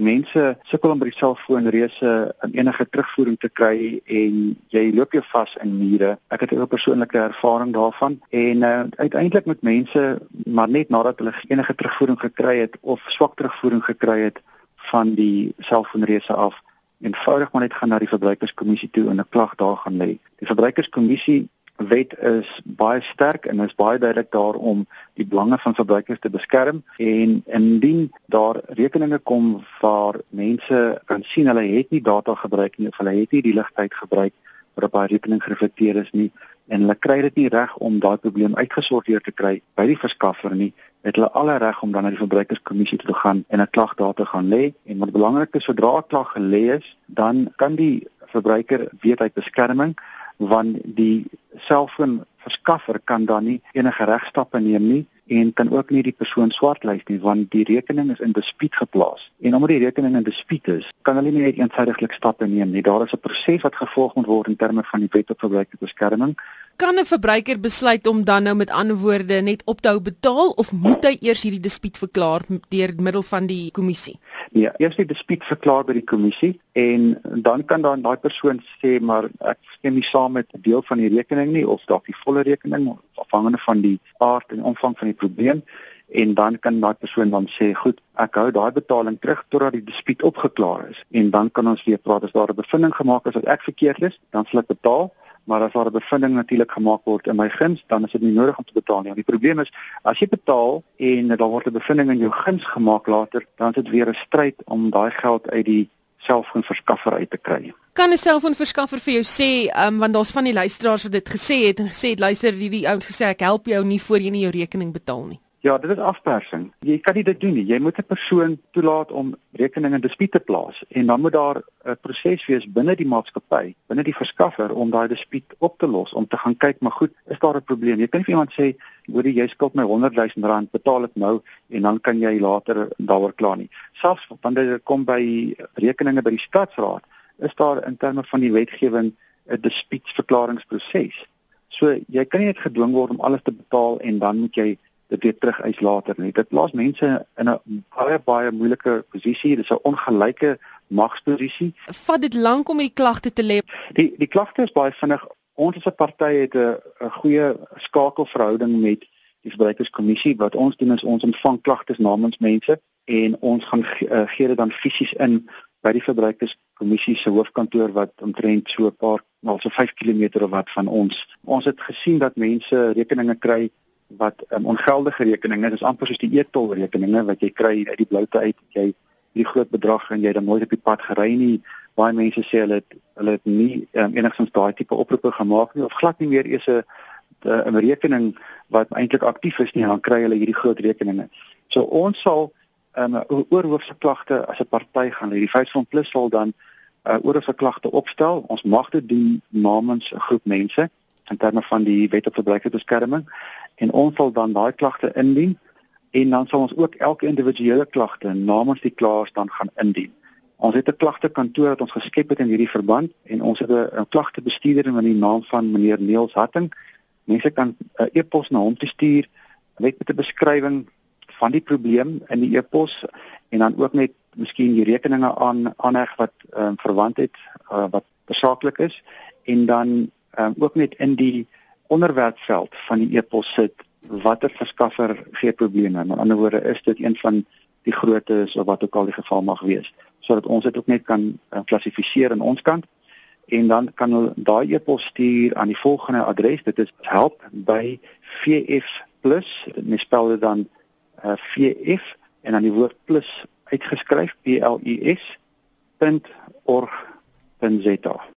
Mense sukkel om by die selfoonreuse in enige terugvoering te kry en jy loop jou vas in mure. Ek het 'n persoonlike ervaring daarvan en uh, uiteindelik met mense maar net nadat hulle enige terugvoering gekry het of swak terugvoering gekry het van die selfoonreuse af eenvoudig maar net gaan na die verbruikerskommissie toe en 'n klag daar gaan lê. Die verbruikerskommissie wet is baie sterk en is baie duidelik daarom die belange van verbruikers te beskerm. En indien daar rekeninge kom waar mense kan sien hulle het nie data gebruik nie of hulle het nie die ligtyd gebruik waarop daai rekening gereflekteer is nie en hulle kry dit nie reg om daai probleem uitgesorteer te kry by die verskaffer nie het hulle alle reg om dan na die verbruikerskommissie toe te gaan en 'n klag daar te gaan lê. En wat belangrik is sodra 'n klag gelê is dan kan die verbruiker weet uit beskerming want die selfoon verskaffer kan dan nie enige regstappe neem nie en kan ook nie die persoon swartlys nie want die rekening is in dispuut geplaas. En omdat die rekening in dispuut is, kan hulle nie net eensydiglik stappe neem nie. Daar is 'n proses wat gevolg moet word in terme van die wet op verbruikersbeskerming kan 'n verbruiker besluit om dan nou met ander woorde net op te hou betaal of moet hy eers hierdie dispuut verklaar deur middel van die kommissie? Nee, eers die dispuut verklaar by die kommissie en dan kan dan daai persoon sê maar ek stem nie saam met 'n deel van die rekening nie of dalk die volle rekening afhangende van die aard en omvang van die probleem. En dan kan daai persoon dan sê goed ek hou daai betaling terug totdat die dispuut opgeklaar is. En dan kan ons weer praat as daar 'n bevinding gemaak is dat ek verkeerd is dan sal ek betaal maar as daar 'n bevinding natuurlik gemaak word in my guns, dan is dit nie nodig om te betaal nie. Die probleem is as jy betaal en daar word 'n bevinding in jou guns gemaak later, dan is dit weer 'n stryd om daai geld uit die selfoonverskaffer uit te kry. Kan 'n selfoonverskaffer vir jou sê, um, want daar's van die luisteraars wat dit gesê het en gesê het luister hierdie ou het gesê ek help jou nie voor jy nie jou rekening betaal nie. Ja, dit is afpersing. Jy kan nie dit doen nie. Jy moet 'n persoon toelaat om rekeninge in dispuut te plaas en dan moet daar 'n proses wees binne die maatskappy, binne die verskaffer om daai dispuut op te los, om te gaan kyk, maar goed, is daar 'n probleem? Jy kan nie vir iemand sê, "Hoor jy, jy skuld my 100 000 rand, betaal dit nou en dan kan jy later daaroor kla nie." Selfs wanneer dit kom by rekeninge by die stadsraad, is daar in terme van die wetgewing 'n dispuutverklaringsproses. So jy kan nie net gedwing word om alles te betaal en dan moet jy dit weer terug eis later nie. Dit plaas mense in 'n baie baie moeilike posisie. Dit is 'n ongelyke magsposisie. Vat dit lank om die klagte te lê? Die die klagte is baie vinnig. Ons as 'n party het 'n 'n goeie skakelverhouding met die verbruikerskommissie. Wat ons doen is ons ontvang klagtes namens mense en ons gaan uh, gee dit dan fisies in by die verbruikerskommissie se hoofkantoor wat omtrent so 'n paar mal so 5 km of wat van ons. Ons het gesien dat mense rekeninge kry wat 'n um, ongeldige rekening is, is amper soos die e-tol rekeninge wat jy kry uit die bloute uit, jy hierdie groot bedrag en jy dan nooit op die pad gery nie. Baie mense sê hulle het hulle het nie um, enigstens daai tipe oproepe gemaak nie of glad nie meer eers 'n 'n rekening wat eintlik aktief is nie, dan kry hulle hierdie groot rekeninge. So ons sal um, oor hoofseklagte as 'n party gaan, die Vryheidsfront Plus sal dan uh, oor hoofseklagte opstel. Ons mag dit doen namens 'n groep mense in terme van die wet op verbruikersbeskerming en ons sal dan daai klagte indien en dan sal ons ook elke individuele klagte namens die klaers dan gaan indien. Ons het 'n klagtekantoor wat ons geskep het in hierdie verband en ons het 'n klagtebestuurder in die naam van meneer Neels Hatting. Mense kan 'n e-pos na hom stuur met 'n beskrywing van die probleem in die e-pos en dan ook net miskien die rekeninge aan aanheg wat um, verwant het uh, wat besaaklik is en dan um, ook net in die onderwerpveld van die e-pos sit watter verskaffer gee probleme. Met ander woorde is dit een van die grootes of wat ook al die geval mag wees, sodat ons dit ook net kan uh, klassifiseer aan ons kant en dan kan hulle daai e-pos stuur aan die volgende adres. Dit is help by VF plus. Dit spel dit dan uh, VF en dan die woord plus uitgeskryf P L U S. .org.za